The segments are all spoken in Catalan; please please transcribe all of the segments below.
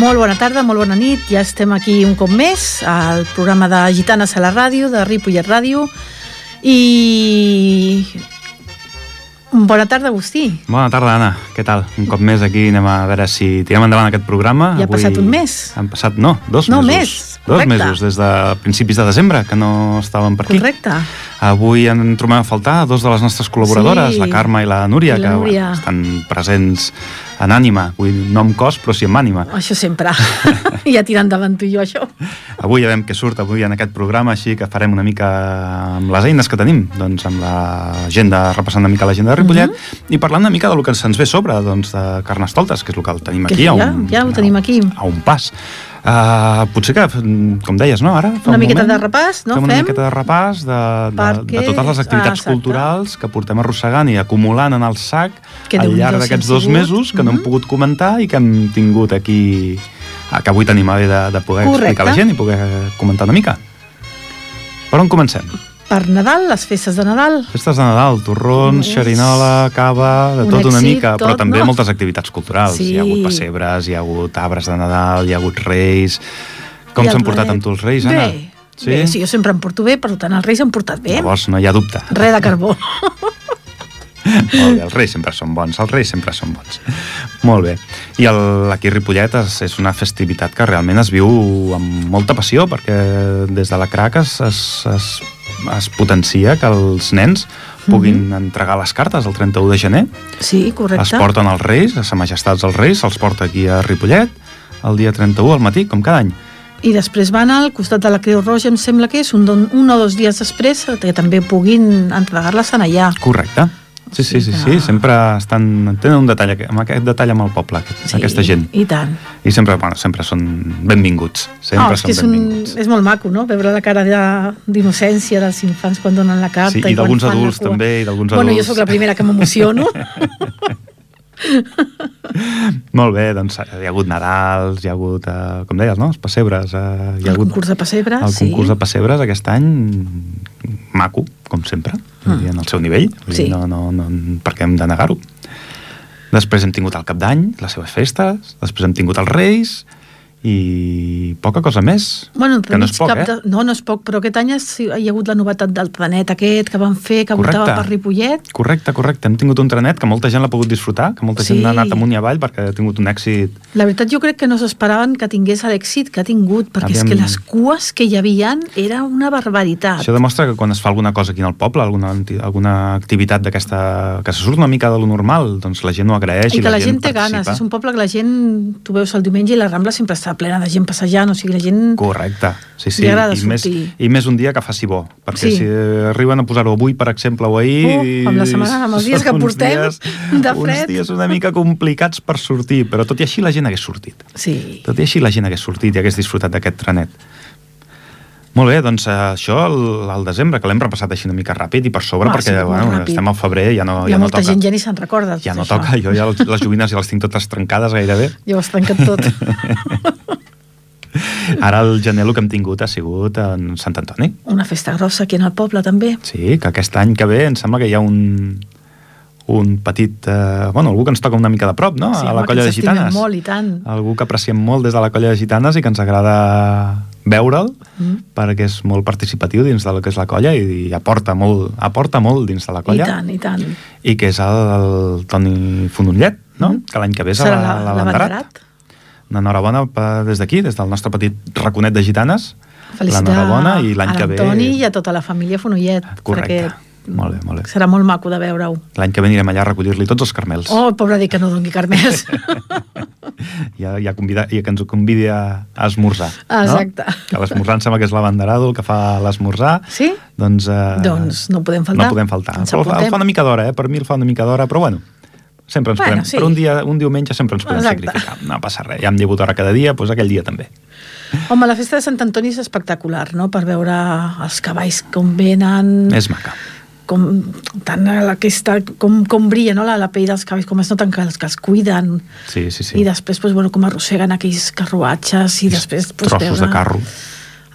Molt bona tarda, molt bona nit. Ja estem aquí un cop més al programa de Gitanes a la ràdio, de Ripollet Ràdio. I... Bona tarda, Agustí. Bona tarda, Anna. Què tal? Un cop més aquí anem a veure si tirem endavant aquest programa. Ja ha passat un mes. Han passat, no, dos no, mesos. Més, dos correcte. mesos, des de principis de desembre, que no estàvem per aquí. Correcte. Avui en trobem a faltar dos de les nostres col·laboradores, Sí. la Carme i la Núria, I la que Núria. Bueno, estan presents en ànima, vull no amb cos, però sí amb ànima. Això sempre. ja tirant endavant tu i jo, això. Avui ja veiem què surt avui en aquest programa, així que farem una mica amb les eines que tenim, doncs amb l'agenda, repassant una mica l'agenda de Ripollet, Mhm. i parlant una mica del que se'ns ve a sobre, doncs de Carnestoltes, que és el que el tenim Que aquí. ja- un, ja ho tenim aquí. A un pas. Uh, potser que, com deies, no, ara? Una un miqueta moment, de repàs, no? Fem una Fem? miqueta de repàs de, de, Perquè- de totes les activitats Ah, exacte. culturals que portem arrossegant i acumulant en el sac Que al llarg d'aquests dos sigut. mesos que no hem Mhm. pogut comentar i que hem tingut aquí ah, que avui tenim a bé de, de poder Correcte. explicar a la gent i poder comentar una mica. Per on comencem? Per Nadal, les festes de Nadal. Festes de Nadal, torrons, És xerinola, cava, de un tot una mica, però tot, també no? moltes activitats culturals. Sí. Hi ha hagut pessebres, hi ha hagut arbres de Nadal, hi ha hagut reis... Com s'han portat amb tu els reis, Anna? Bé, sí? bé, sí, jo sempre em porto bé, per tant, els reis s'han portat bé. Llavors no hi ha dubte. Res de carbó. Molt bé, els reis sempre són bons, els reis sempre són bons. Molt bé. I el, aquí Ripollet és, és una festivitat que realment es viu amb molta passió, perquè des de la CRAC es, es, es, es potencia que els nens puguin entregar les cartes el 31 de gener. Sí, correcte. Es porten els reis, a sa majestats els reis, se'ls porta aquí a Ripollet el dia 31 al matí, com cada any. I després van al costat de la Creu Roja, em sembla que és un, un o dos dies després que també puguin entregar-les en allà. Correcte. Sí, sí, sí, sí, sempre estan, tenen un detall, amb aquest detall amb el poble, aquest, Sí, aquesta gent. I tant. I sempre, bueno, sempre són benvinguts. Sempre oh, que és, són un, benvinguts. és molt maco, no?, veure la cara de- d'innocència dels infants quan donen la carta. Sí, i quan d'alguns adults també, i d'alguns Bueno, jo adults. sóc la primera que m'emociono. Molt bé, doncs hi ha hagut Nadals, hi ha hagut, eh, com deies, no?, els pessebres. Eh, hi ha el hagut concurs de pessebre, el sí. concurs de pessebres aquest any, maco, com sempre, mm. en el seu nivell, Sí. no, no, no, per què hem de negar-ho? Després hem tingut el Cap d'Any, les seves festes, després hem tingut els Reis, i poca cosa més. Bueno, que no és poc, cap eh? de... No, no és poc, però aquest any hi ha hagut la novetat del trenet aquest que van fer, que Correcte. voltava per Ripollet. Correcte, correcte. Hem tingut un trenet que molta gent l'ha pogut disfrutar, que molta Sí. gent ha anat amunt i avall perquè ha tingut un èxit La veritat, jo crec que no s'esperaven que tingués l'èxit que ha tingut, perquè és Aviam. que les cues que hi havien era una barbaritat. Això demostra que quan es fa alguna cosa aquí al poble, alguna, alguna activitat d'aquesta... que se surt una mica de lo normal, doncs la gent ho agraeix I que la gent, té participa. ganes. És un poble que la gent, tu veus el diumenge i la Rambla sempre està plena de gent passejant, o sigui, la gent... Correcte, sí, sí. I més, sortir. I més un dia que faci bo, perquè Sí. si arriben a posar-ho avui, per exemple, o ahir... Oh, amb la setmana, amb els dies que portem dies, de fred. Uns dies una mica complicats per sortir, però tot i així la gent hagués sortit. Sí. Tot i així la gent hagués sortit i hagués disfrutat d'aquest trenet. Molt bé, doncs eh, això al, al desembre, que l'hem repassat així una mica ràpid i per sobre, Ah, perquè sí, bueno, ràpid. estem al febrer, ja no, ja no molta toca. gent ja ni se'n recorda. Ja no això. toca, jo ja les, les joguines ja les tinc totes trencades gairebé. Ho has trencat tot. Ara el gener el que hem tingut ha sigut en Sant Antoni. Una festa grossa aquí en el poble, també. Sí, que aquest any que ve em sembla que hi ha un, un petit... Eh, bueno, algú que ens toca una mica de prop, no? Sí, a la colla de gitanes. molt, i tant. Algú que apreciem molt des de la colla de gitanes i que ens agrada veure'l, Mm. perquè és molt participatiu dins del que és la colla i, i aporta, molt, aporta molt dins de la I colla. tant, i tant. I que és el, el Toni Fonollet, no? Mm. Que l'any que ve Serà la, la, l'abanderat. Una enhorabona per- des d'aquí, des del nostre petit raconet de gitanes. Felicitar L'enhorabona i l'any que ve... l'Antoni i a tota la família Fonollet. Correcte. perquè Molt bé, molt bé. Serà molt maco de veure-ho. L'any que ve anirem allà a recollir-li tots els carmels. Oh, pobre dir que no doni carmels. Ja, ja, convida, ja que ens ho convidi a, a esmorzar. Exacte. No? Que l'esmorzar em sembla que és l'abanderado el que fa l'esmorzar. Sí? Doncs, eh, Doncs no podem faltar. No podem faltar. Ens Però el fa, el apuntem. fa una mica d'hora, eh? Per mi el fa una mica d'hora, però bueno, sempre ens Bueno, podem... sí. Per un, dia, un diumenge sempre ens podem Exacte. sacrificar. No passa res. Ja hem digut hora cada dia, doncs aquell dia també. Home, la festa de Sant Antoni és espectacular, no?, per veure els cavalls com venen... És maca. Com, tant aquesta, com, com brilla no? la, la pell dels cavalls, com es noten que els, que els cuiden Sí, sí, sí. i després pues, bueno, com arrosseguen aquells carruatges i després pues, Trossos de carro.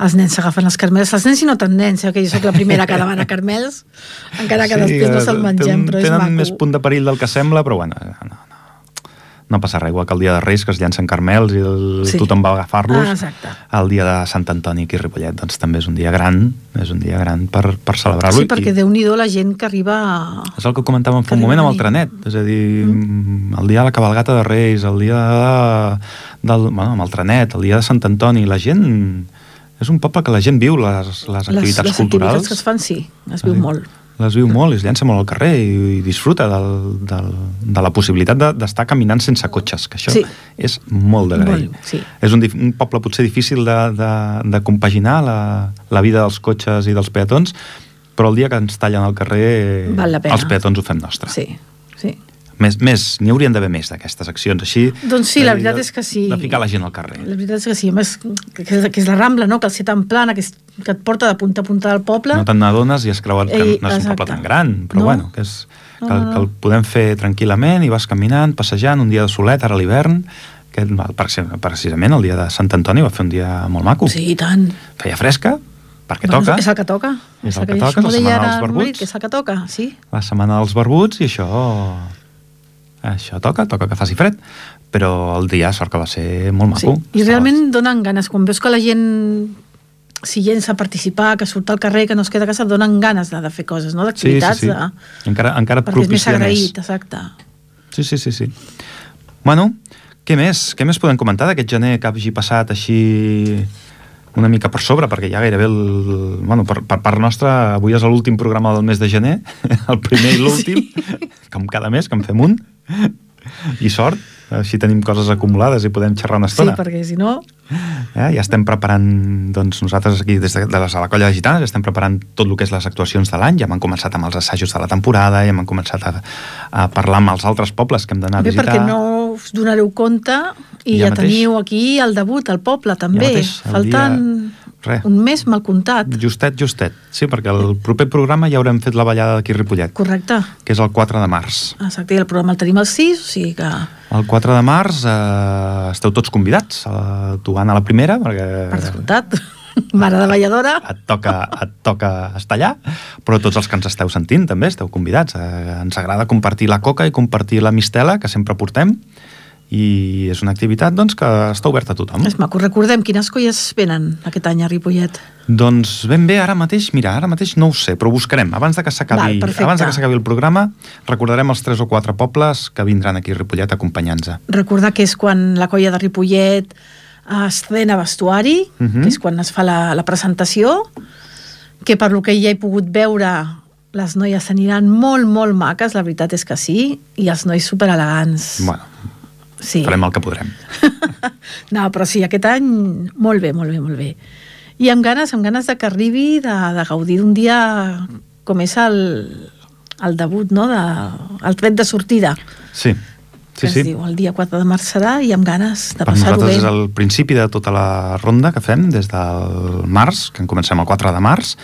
els nens s'agafen els carmels els nens i no tant nens, eh, que jo sóc la primera que demana carmels encara que després no se'l mengem tenen, però és tenen maco més punt de perill del que sembla, però bueno, no, no. No passa res, igual que el dia de Reis, que es llancen carmels i el, Sí. tothom va agafar-los. Ah. El dia de Sant Antoni aquí a Ripollet, doncs també és un dia gran, és un dia gran per, per celebrar-lo. Sí, perquè i déu nhi la gent que arriba... A... és el que comentàvem fa un moment amb el trenet, és a dir, mm. el dia de la cabalgata de Reis, el dia de, del, bueno, amb el trenet, el dia de Sant Antoni, la gent... És un poble que la gent viu les, les activitats les, les culturals. activitats que es fan, sí, es viu molt. Les viu molt i es llença molt al carrer i, i disfruta del, del, de la possibilitat de- d'estar de, caminant sense cotxes, que això Sí. és molt d'agrair. Molt, sí. És un, un poble potser difícil de, de, de compaginar la, la vida dels cotxes i dels peatons, però el dia que ens tallen al carrer els peatons ho fem nostre. Sí, sí. Més, més n'hi haurien d'haver més d'aquestes accions així. Doncs sí, de- la veritat de- és que sí. De ficar la gent al carrer. La veritat és que sí, a més, que, que, és, que és la Rambla, no?, que el ser tan plana, que, és, que et porta de punta a punta del poble. No te'n n'adones i has creuat que Ei, no és un poble exacte. tan gran, però No. bueno, que, és, que, No, no, no. que el podem fer tranquil·lament i vas caminant, passejant, un dia de solet, ara l'hivern, que precisament el dia de Sant Antoni va fer un dia molt maco. Sí, i tant. Feia fresca, perquè Bueno, toca, És el que toca. És el que això toca, m'ho la setmana dels el barbuts. marit, Que és el que toca, sí. la setmana dels barbuts, i això... Això toca, toca que faci fred, però el dia sort que va ser molt sí. maco. I realment donen ganes. Quan veus que la gent s'hi llença a participar, que surt al carrer, que no es queda a casa, donen ganes de, de fer coses, no? Sí, sí, d'activitats. sí. De... Encara, encara et Perquè és més agraït, exacte. Sí, sí, sí, sí. Bueno, què més? Què més podem comentar d'aquest gener que hagi passat així una mica per sobre, perquè ja gairebé el... Bueno, per, per part nostra, avui és l'últim programa del mes de gener, el primer i l'últim, sí. com cada mes, que en fem un. I sort, així tenim coses acumulades i podem xerrar una Sí, estona. perquè si no... Eh? Ja estem preparant, doncs nosaltres aquí des de, de la colla de gitanes estem preparant tot el que és les actuacions de l'any, ja hem començat amb els assajos de la temporada, ja hem començat a, a parlar amb els altres pobles que hem d'anar a Bé, visitar. perquè no us donareu compte i Ja ja, mateix. teniu aquí el debut al poble, també. mateix, el Faltant dia- Res. un mes mal comptat. Justet, justet. Sí, perquè el proper programa ja haurem fet la ballada d'aquí a Ripollet, Correcte. que és el 4 de març. Exacte, i el programa el tenim al 6, o sigui que... El 4 de març eh, esteu tots convidats. Eh, tu, Anna, a la primera, perquè Per descomptat. Mare de balladora. et toca, et toca estar allà, però tots els que ens esteu sentint també esteu convidats. Eh, ens agrada compartir la coca i compartir la mistela, que sempre portem, i és una activitat doncs, que està oberta a tothom. És maco. Recordem quines colles venen aquest any a Ripollet. Doncs ben bé, ara mateix, mira, ara mateix no ho sé, però buscarem. Abans de que s'acabi abans de que s'acabi el programa, recordarem els tres o quatre pobles que vindran aquí a Ripollet acompanyant-nos. Recordar que és quan la colla de Ripollet estrena vestuari, uh Mhm. -huh. que és quan es fa la, la presentació, que per lo que ja he pogut veure les noies aniran molt, molt maques, la veritat és que sí, i els nois superelegants. Bueno, sí. farem el que podrem. No, però sí, aquest any molt bé, molt bé, molt bé. I amb ganes, amb ganes de que arribi, de, de gaudir d'un dia com és el, el debut, no? De, el tret de sortida, Sí, sí, sí. diu el dia 4 de març serà, i amb ganes de Per passar-ho nosaltres bé. és el principi de tota la ronda que fem des del març, que en comencem el 4 de març,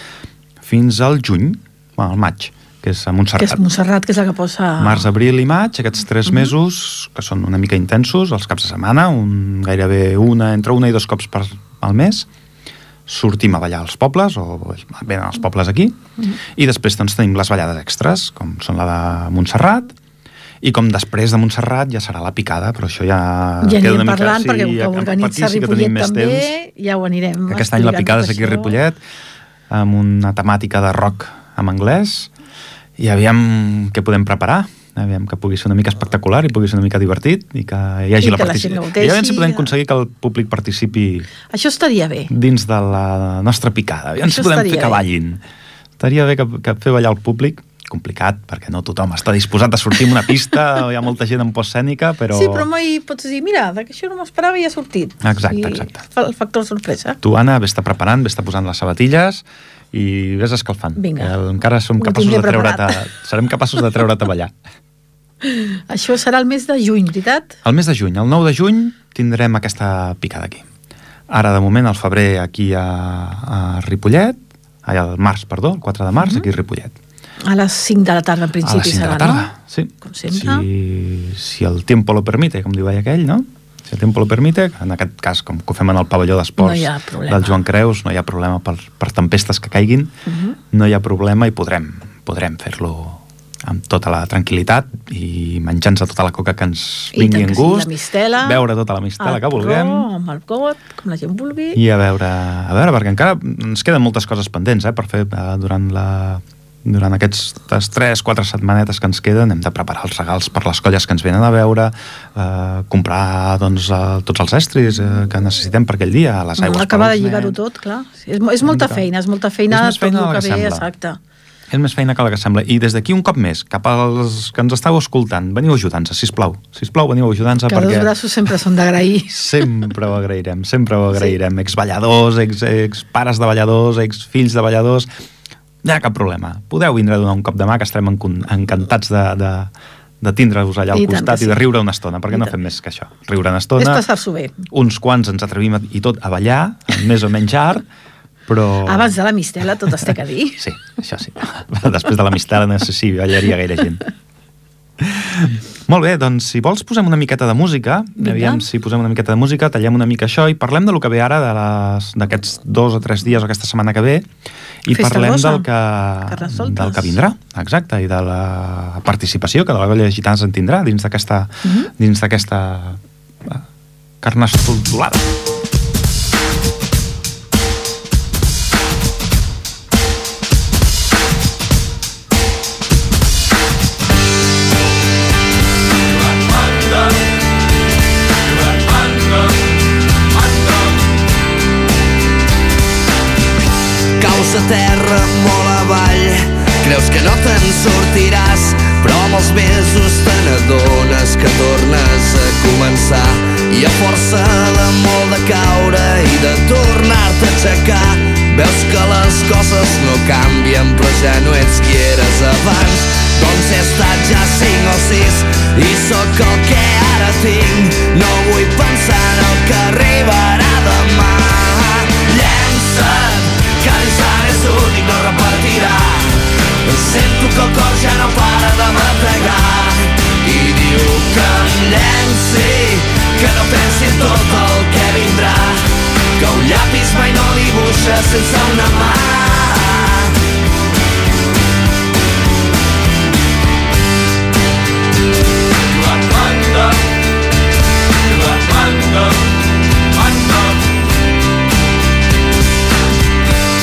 fins al juny, bueno, al maig, que és a Que és Montserrat. Montserrat, que és la que posa... Març, abril i maig, aquests tres Mhm. mesos, que són una mica intensos, els caps de setmana, un, gairebé una, entre una i dos cops per, al mes, sortim a ballar als pobles, o venen als pobles aquí, Mhm. i després doncs, tenim les ballades extres, com són la de Montserrat, i com després de Montserrat ja serà la picada, però això ja... Ja queda anirem una mica- parlant, sí, perquè com que organitza sí Ripollet també, temps. ja ho anirem Que Aquest any la picada és aquí a. Ripollet, amb una temàtica de rock en anglès, i aviam què podem preparar, aviam que pugui ser una mica espectacular i pugui ser una mica divertit i que hi hagi I la que la partici- gent gaudeixi, I aviam si podem aconseguir que el públic participi Això estaria bé. dins de la nostra picada. Aviam si Això podem fer que ballin. Estaria bé que, que fer ballar el públic, complicat, perquè no tothom està disposat a sortir en una pista, hi ha molta gent en postcènica, però... Sí, però mai pots dir, mira, que això no m'esperava i ha sortit. Exacte, I exacte. El factor sorpresa. Tu, Anna, vés-te preparant, vés-te posant les sabatilles i vés escalfant. Vinga. Que encara som capaços de treure't a, serem capaços de treure't a ballar. Això serà el mes de juny, veritat? El mes de juny, el 9 de juny, tindrem aquesta picada aquí. Ara, de moment, al febrer, aquí a, a Ripollet, ai, al març, perdó, el 4 de març, Mhm. aquí a Ripollet. A les 5 de la tarda, en A principi, les 5 de serà, la tarda, no? sí. Com sempre. Si, si el tiempo lo permite, com diu aquell, no? Si el tiempo lo permite, en aquest cas, com que ho fem en el pavelló d'esports No del Joan Creus, no hi ha problema per, per tempestes que caiguin, Mhm. no hi ha problema i podrem, podrem fer-lo amb tota la tranquil·litat i menjant-se tota la coca que ens vingui en gust, la mistela, beure tota la mistela el que vulguem amb el got, com la gent vulgui. i a veure, a veure, perquè encara ens queden moltes coses pendents eh, per fer eh, durant la durant aquestes 3-4 setmanetes que ens queden hem de preparar els regals per les colles que ens venen a veure eh, comprar doncs, eh, tots els estris eh, que necessitem per aquell dia les aigües acabar de lligar-ho tot, clar. És, és molta mica. feina, és molta feina, És feina tot el que que ve, sembla. exacte. És més feina que la que sembla. I des d'aquí un cop més, cap als que ens estàu escoltant, veniu ajudant-nos, sisplau. Sisplau, veniu ajudant-nos Que perquè... dos braços sempre són d'agrair. Sempre ho agrairem, sempre ho agrairem. Sí. Ex-balladors, ex, ex pares de balladors, ex fills de balladors... No hi ha cap problema. Podeu vindre a donar un cop de mà, que estarem encantats de, de, de tindre-vos allà al I costat que i de sí. riure una estona, perquè I no tant. fem més que això. Riure una És estona, passar-s'ho bé. uns quants ens atrevim a, i tot a ballar, més o menys art, però... Abans de la mistela tot es té que dir. Sí, això sí. Després de la mistela no sé si ballaria gaire gent. Molt bé, doncs si vols posem una miqueta de música, Vinga. aviam si posem una miqueta de música, tallem una mica això i parlem de lo que ve ara d'aquests dos o tres dies o aquesta setmana que ve i Festa parlem Rosa. del que, del que vindrà, exacte, i de la participació que de la Colla de Gitans en tindrà dins d'aquesta Mhm. dins d'aquesta eh, carnestolada. Aixecar Veus que les coses no canvien però ja no ets qui eres abans. Doncs he estat ja cinc o sis i sóc el que ara tinc. No vull pensar en el que arribarà demà. Llença't, que l'instant és únic, no repetirà Sento que el cor ja no para de bategar I diu que em llenci, que no pensi en tot el Que un llapis mai no dibuixa sense una mà.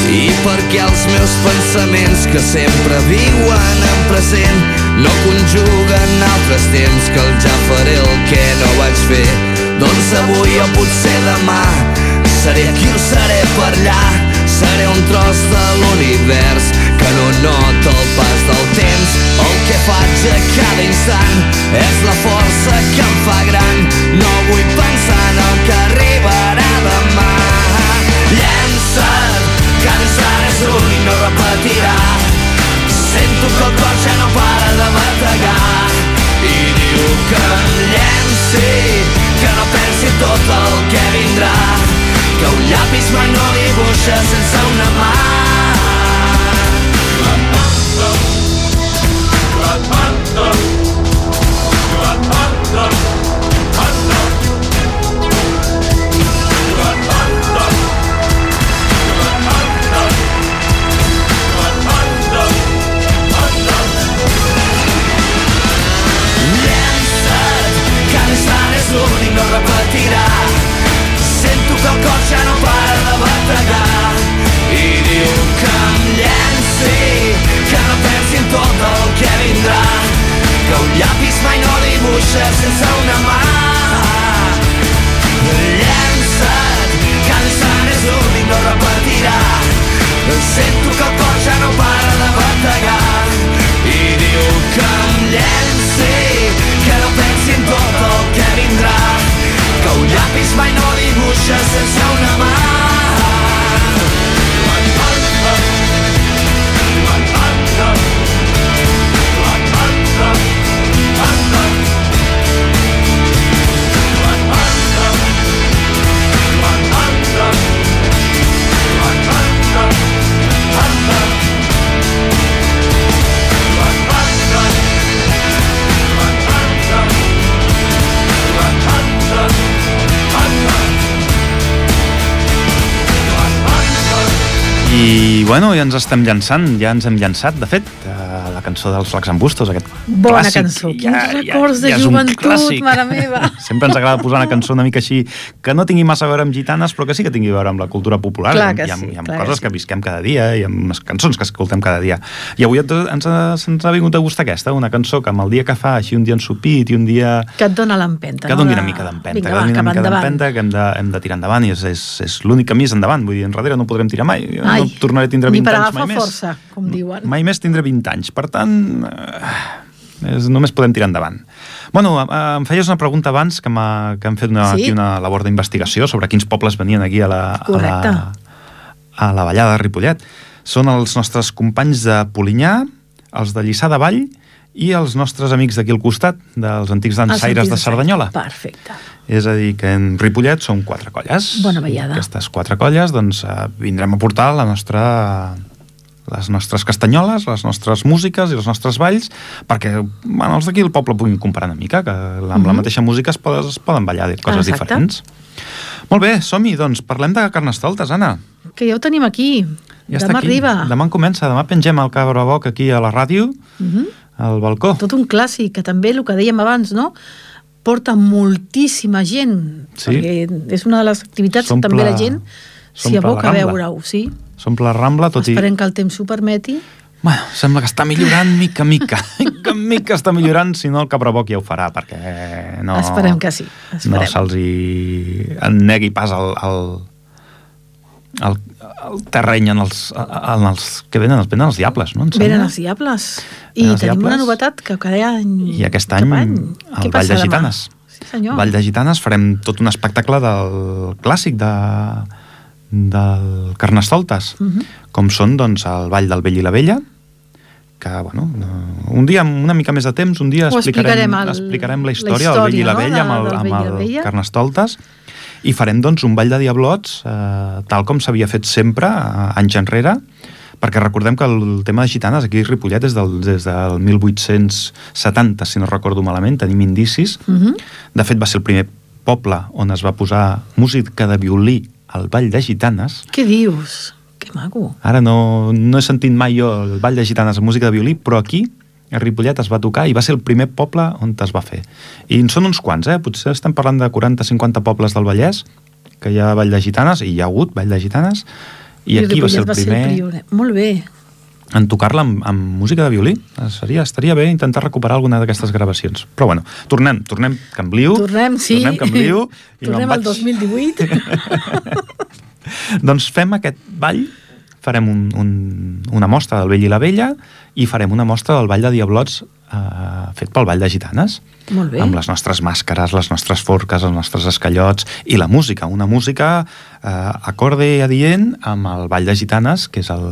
I perquè els meus pensaments que sempre viuen en present no conjuguen altres temps que el ja faré el que no vaig fer. Doncs avui o potser demà seré aquí o seré per allà. Seré un tros de l'univers que no nota el pas del temps. El que faig a cada instant és la força que em fa gran. No vull pensar en el que arribarà demà. Llença't que l'instant és únic, no repetirà. Sento que el cor ja no para de bategar. I diu que em llenci, que no pensi tot el que vindrà Que un llapis mai no dibuixa sense una mà bueno, ja ens estem llançant, ja ens hem llançat, de fet, la cançó dels Flacs Embustos, aquest Bona clàssic. cançó. Quins records de és un joventut, mare meva. Sempre ens agrada posar una cançó una mica així, que no tingui massa a veure amb gitanes, però que sí que tingui a veure amb la cultura popular. Clar i que amb, i amb, sí, i amb clar que coses sí. que, visquem cada dia i amb les cançons que escoltem cada dia. I avui ens, ens, ha- se'ns ha vingut a gust aquesta, una cançó que amb el dia que fa, així un dia ensupit i un dia Que et dona l'empenta. que no? doni De- una mica d'empenta, que doni una mica d'empenta, que hem de, hem de tirar endavant i és, és, és l'únic camí és endavant, vull dir, enrere no podrem tirar mai. Ai, no tornaré a tindre ni 20 per anys mai més. força, com diuen. Mai més tindré 20 anys, per tant, eh, és, només podem tirar endavant. Bueno, em feies una pregunta abans que, que hem fet una, Sí? aquí una labor d'investigació sobre quins pobles venien aquí a la, a la, a la Vallada de Ripollet. Són els nostres companys de Polinyà, els de Lliçà de Vall i els nostres amics d'aquí al costat, dels antics dansaires de Cerdanyola. Perfecte. És a dir, que en Ripollet són quatre colles. Bona ballada. Aquestes quatre colles, doncs, eh, vindrem a portar la nostra les nostres castanyoles, les nostres músiques i els nostres balls, perquè bueno, els d'aquí del poble puguin comparar una mica, que amb la Mhm. mateixa música es poden, es poden ballar coses Exacte. diferents. Molt bé, som-hi, doncs, parlem de carnestoltes, Anna. Que ja ho tenim aquí. Ja està Demà aquí. arriba. Demà en comença, demà pengem el cabraboc aquí a la ràdio, Mhm. al balcó. Tot un clàssic, que també, el que dèiem abans, no? porta moltíssima gent, Sí. perquè és una de les activitats S'omple- que també la gent s'hi aboca a veure-ho, sí? S'omple la Rambla, tot Esperem i... que el temps ho permeti. Bueno, sembla que està millorant mica en mica. mica en mica està millorant, si no el cabraboc ja ho farà, perquè no... Esperem que sí, esperem. No se'ls hi en negui pas el, el, el, el terreny en els, en els que venen, els venen els diables, no? Venen els diables. I Venen els tenim una diables. novetat que cada any... I aquest any, Què el passa de demà? Gitanes. Sí, senyor. Vall de Gitanes farem tot un espectacle del clàssic de, del Carnestoltes, Mhm. com són doncs, el Ball del Vell i la Vella, que, bueno, no- un dia amb una mica més de temps, un dia Ho explicarem, explicarem el- explicarem la la història, del Vell i la història, no? Vella amb el, amb el Vella. Carnestoltes i farem doncs, un ball de diablots eh, tal com s'havia fet sempre eh, anys enrere perquè recordem que el tema de gitanes aquí a Ripollet és del, des del 1870, si no recordo malament, tenim indicis. Mhm. De fet, va ser el primer poble on es va posar música de violí al Ball de Gitanes. Què dius? Que maco. Ara no, no he sentit mai jo el Ball de Gitanes amb música de violí, però aquí, a Ripollet, es va tocar i va ser el primer poble on es va fer. I en són uns quants, eh? Potser estem parlant de 40-50 pobles del Vallès, que hi ha Ball de Gitanes, i hi ha hagut Ball de Gitanes, i, aquí va ser el primer pioner. Molt bé. En tocar-la amb, amb música de violí. Seria, estaria bé intentar recuperar alguna d'aquestes gravacions. Però bueno, tornem, tornem Cambliu. Tornem, sí. Tornem Cambliu. i Tornem al vaig- 2018. doncs fem aquest ball, farem un, un, una mostra del Vell i la Vella i farem una mostra del Ball de Diablots eh, fet pel Ball de Gitanes. Molt bé. Amb les nostres màscares, les nostres forques, els nostres escallots i la música, una música eh, acorde i adient amb el Ball de Gitanes, que és el,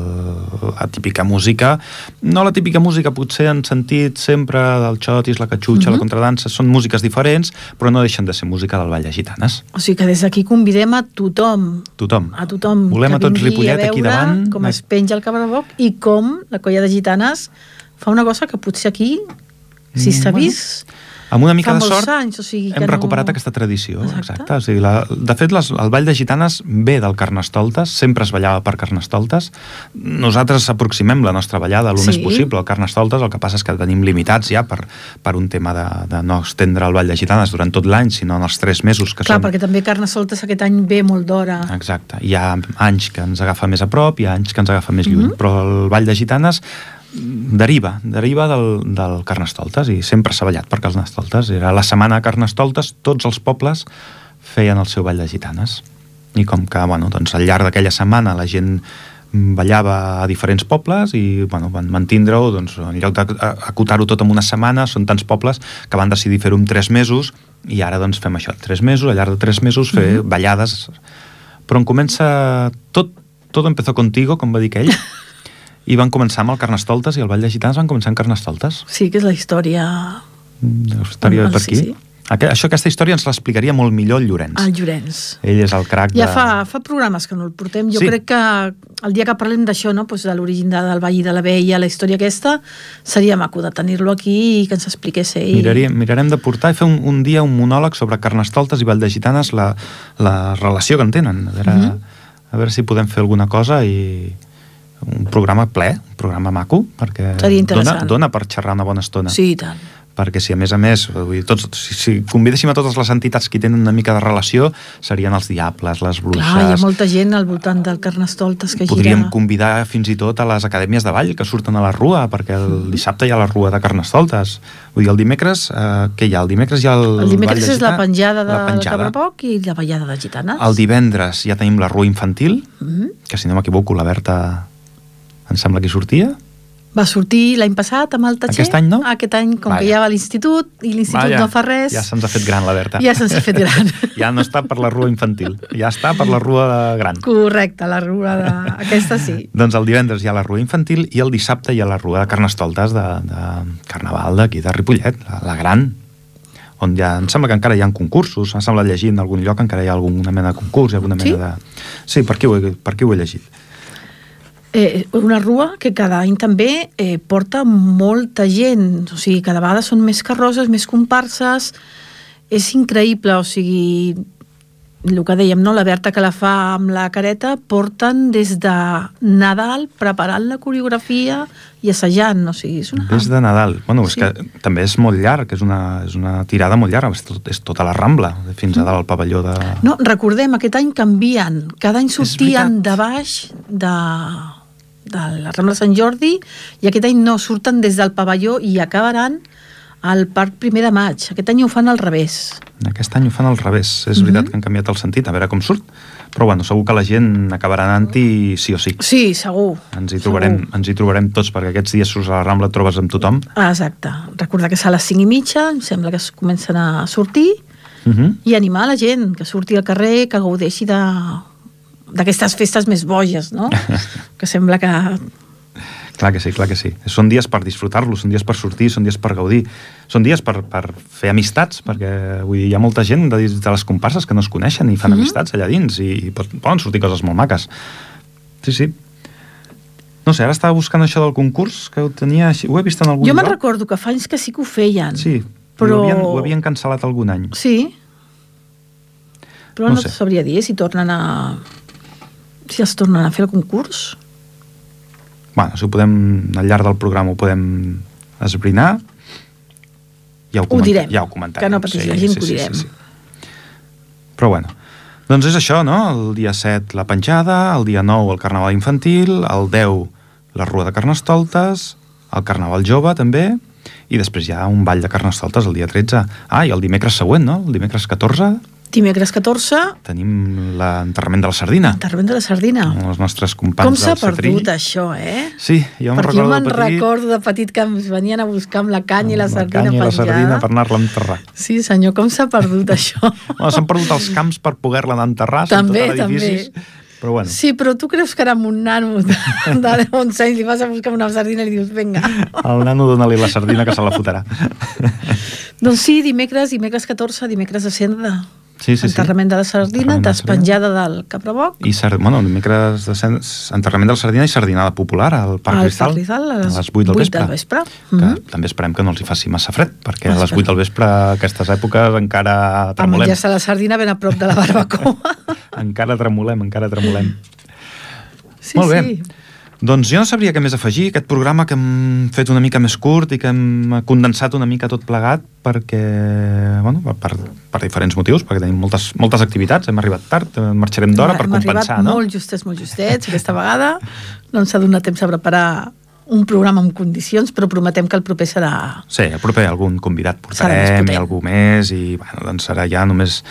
la típica música, no la típica música potser en sentit sempre del xotis, la catxutxa, Mhm. la contradansa, són músiques diferents, però no deixen de ser música del Ball de Gitanes. O sigui que des d'aquí convidem a tothom Tothom. a tothom Volem a tots Ripollet a aquí davant. com es penja el cabraboc i com la colla de gitanes fa una cosa que potser aquí, si Mm, s'ha bueno, vist, Amb una mica de sort anys, o sigui hem no- recuperat aquesta tradició. Exacte. Exacte. O sigui, la, de fet, les, el Ball de Gitanes ve del Carnestoltes, sempre es ballava per Carnestoltes. Nosaltres aproximem la nostra ballada el Sí. més possible al Carnestoltes, el que passa és que tenim limitats ja per, per un tema de, de no estendre el Ball de Gitanes durant tot l'any, sinó en els tres mesos que Clar, són... perquè també Carnestoltes aquest any ve molt d'hora. Exacte. Hi ha anys que ens agafa més a prop, hi ha anys que ens agafa més lluny, Mhm. però el Ball de Gitanes deriva, deriva del, del Carnestoltes i sempre s'ha ballat per Carnestoltes. Era la setmana de Carnestoltes, tots els pobles feien el seu Ball de Gitanes. I com que, bueno, doncs al llarg d'aquella setmana la gent ballava a diferents pobles i bueno, van mantindre-ho, doncs, en lloc d'acotar-ho tot en una setmana, són tants pobles que van decidir fer-ho en tres mesos i ara doncs fem això, tres mesos, al llarg de tres mesos fer Mhm. mm -hmm. ballades però en comença tot, tot empezó contigo, com va dir aquell i van començar amb el Carnestoltes i el Ball de Gitanes van començar en Carnestoltes Sí, que és la història Mm, estaria Ah, per sí, aquí sí. Aqu- això, aquesta història ens l'explicaria molt millor el Llorenç al Llorenç. ell és el crac Ja de... fa, fa programes que no el portem. Jo Sí. crec que el dia que parlem d'això, no, doncs de l'origen de, del Vall i de la Veia, la història aquesta, seria maco de tenir-lo aquí i que ens expliqués ell. Miraríem, mirarem de portar i fer un, un dia un monòleg sobre Carnestoltes i Vall de Gitanes, la, la relació que en tenen. A veure, Mhm. a veure si podem fer alguna cosa i un programa ple, un programa maco, perquè dona, dona per xerrar una bona estona. Sí, i tant. perquè si a més a més vull dir, tots, si, si convidéssim a totes les entitats que tenen una mica de relació serien els diables, les bruixes Clar, hi ha molta gent al voltant del Carnestoltes que podríem gira... convidar fins i tot a les acadèmies de ball que surten a la rua perquè el dissabte hi ha la rua de Carnestoltes vull dir, el dimecres, eh, què hi ha? el dimecres hi ha el, El dimecres ball de és la penjada de la penjada. Cabrapoc i la ballada de gitanes. el divendres ja tenim la rua infantil Mhm. que si no m'equivoco la Berta em sembla que sortia Va sortir l'any passat amb el Tatxer. Aquest any no? Aquest any, com Vaja. que ja va a l'institut i l'institut no fa res, ja se'ns ha fet gran la Berta ja se'ns ha fet gran. ja no està per la rua infantil ja està per la rua gran Correcte, la rua de... Aquesta sí. Doncs el divendres hi ha la rua infantil i el dissabte hi ha la rua de Carnestoltes de, de Carnaval d'aquí de Ripollet, la, la gran, on ja, em sembla que encara hi ha concursos, em sembla llegir en algun lloc encara hi ha alguna mena de concurs, alguna Sí? mena de... Sí, per aquí ho he, per aquí ho he llegit. Eh, una rua que cada any també eh, porta molta gent, o sigui, cada vegada són més carrosses, més comparses, és increïble, o sigui, el que dèiem, no? la Berta que la fa amb la careta, porten des de Nadal preparant la coreografia i assajant, o sigui, és una... Des de Nadal. Bueno, és Sí. que també és molt llarg, és una, és una tirada molt llarga, és, tot, és tota la Rambla, fins a dalt al pavelló de... No, recordem, aquest any canvien. Cada any sortien de baix de, de la Rambla Sant Jordi i aquest any no, surten des del pavelló i acabaran al Parc Primer de Maig. Aquest any ho fan al revés. Aquest any ho fan al revés. És veritat que han canviat el sentit, a veure com surt. Però bueno, segur que la gent acabarà anant-hi sí o sí. Sí, segur. Ens hi, trobarem, Segur. ens hi trobarem tots, perquè aquests dies surts a la Rambla, trobes amb tothom. Ah, exacte. Recordar que és a les 5 i mitja, em sembla que es comencen a sortir Uh -huh. i animar la gent que surti al carrer, que gaudeixi de d'aquestes festes més boges, no? que sembla que Clar que sí, clar que sí. Són dies per disfrutar-los, són dies per sortir, són dies per gaudir, són dies per, per fer amistats, perquè vull dir, hi ha molta gent de, de les comparses que no es coneixen i fan Mhm. amistats allà dins i, i poden sortir coses molt maques. Sí, sí. No sé, ara estava buscant això del concurs, que ho tenia així, ho he vist en algun Jo me'n recordo que fa anys que sí que ho feien. Sí, però... ho, havien, ho havien cancel·lat algun any. Sí. Però No no, sé. sabria dir si tornen a... si els tornen a fer el concurs. Bueno, si ho podem, al llarg del programa ho podem esbrinar, ja ho, Ho direm, ja ho comentarem. que no pateixi la gent, que ho direm. Però bueno, doncs és això, no? El dia 7 la penjada, el dia 9 el carnaval infantil, el 10 la rua de carnestoltes, el carnaval jove també, i després hi ha un ball de carnestoltes el dia 13. Ah, i el dimecres següent, no? El dimecres 14 Dimecres 14, tenim l'enterrament de la sardina. enterrament de la sardina. Amb els nostres companys Com s'ha perdut això, eh? Sí, jo me'n recordo de petit. recordo de petit que ens venien a buscar amb la canya i la amb sardina canya i la penjada. sardina per anar-la a enterrar. Sí, senyor, com s'ha perdut això? Bueno, S'han perdut els camps per poder-la enterrar, També, tot edificis, però bueno, Sí, però tu creus que ara amb un nano de, de 11 anys li vas a buscar una sardina i li dius, vinga. el nano dona-li la sardina que se la fotrà. doncs sí, dimecres, dimecres 14, dimecres de cendra. Sí, sí, sí. Enterrament de la sardina, Enterrament de la sardina. despenjada del capraboc. I bueno, dimecres de enterrament de la sardina i sardinada popular al Parc al Cristal, Cristal a les, 8 del 8 vespre. del vespre. Que Mhm. també esperem que no els hi faci massa fred, perquè a les 8 del vespre, aquestes èpoques, encara A tremolem. menjar-se la sardina ben a prop de la barbacoa. Encara tremolem, encara tremolem. Sí, Molt bé. sí. Doncs jo no sabria què més afegir, aquest programa que hem fet una mica més curt i que hem condensat una mica tot plegat perquè, bueno, per, per, diferents motius, perquè tenim moltes, moltes activitats, hem arribat tard, eh, marxarem d'hora per Hem compensar, arribat no? molt justets, molt justets, aquesta vegada. No ens ha donat temps a preparar un programa en condicions, però prometem que el proper serà... Sí, el proper algun convidat portarem i algú més i bueno, doncs serà ja només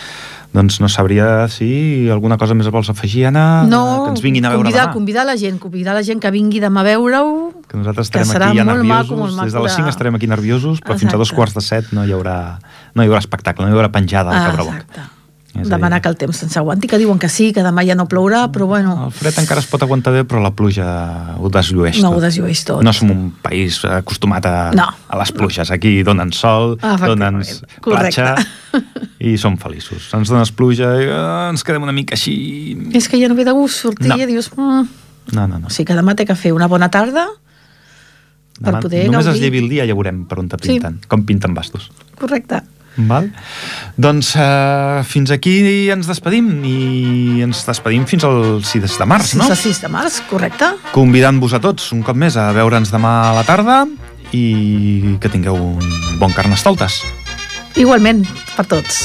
doncs no sabria si alguna cosa més vols afegir, Anna, no, que ens vinguin a veure convidar, demà. convidar la gent, convidar la gent que vingui demà a veure-ho, Que nosaltres que estarem serà aquí ja nerviosos, maco, maco des de les de- 5 estarem aquí nerviosos, però fins a dos Exacte. quarts de set no hi haurà, no hi haurà espectacle, no hi haurà penjada al Ah, Cabraboc. exacte. Dir- Demanar que el temps se'ns aguanti, que diuen que sí, que demà ja no plourà, però bueno, El fred encara es pot aguantar bé, però la pluja ho desllueix no tot. ho desllueix tot. No som un país acostumat a, No. a les pluges. Aquí donen sol, Ah, donen platja i som feliços. Ens dones pluja i eh, ens quedem una mica així... És que ja no ve de gust sortir No. i dius... Mm. No, no, no. O sigui que demà té que fer una bona tarda, per Demà, poder només es gaudir. llevi el dia i ja veurem per on te pinten, com pinten bastos. correcte. Val? Doncs uh, fins aquí ens despedim i ens despedim fins al 6 de març, Fins no? al 6 de març, correcte? Convidant-vos a tots un cop més a veure'ns demà a la tarda i que tingueu un bon carnestoltes. Igualment, per tots.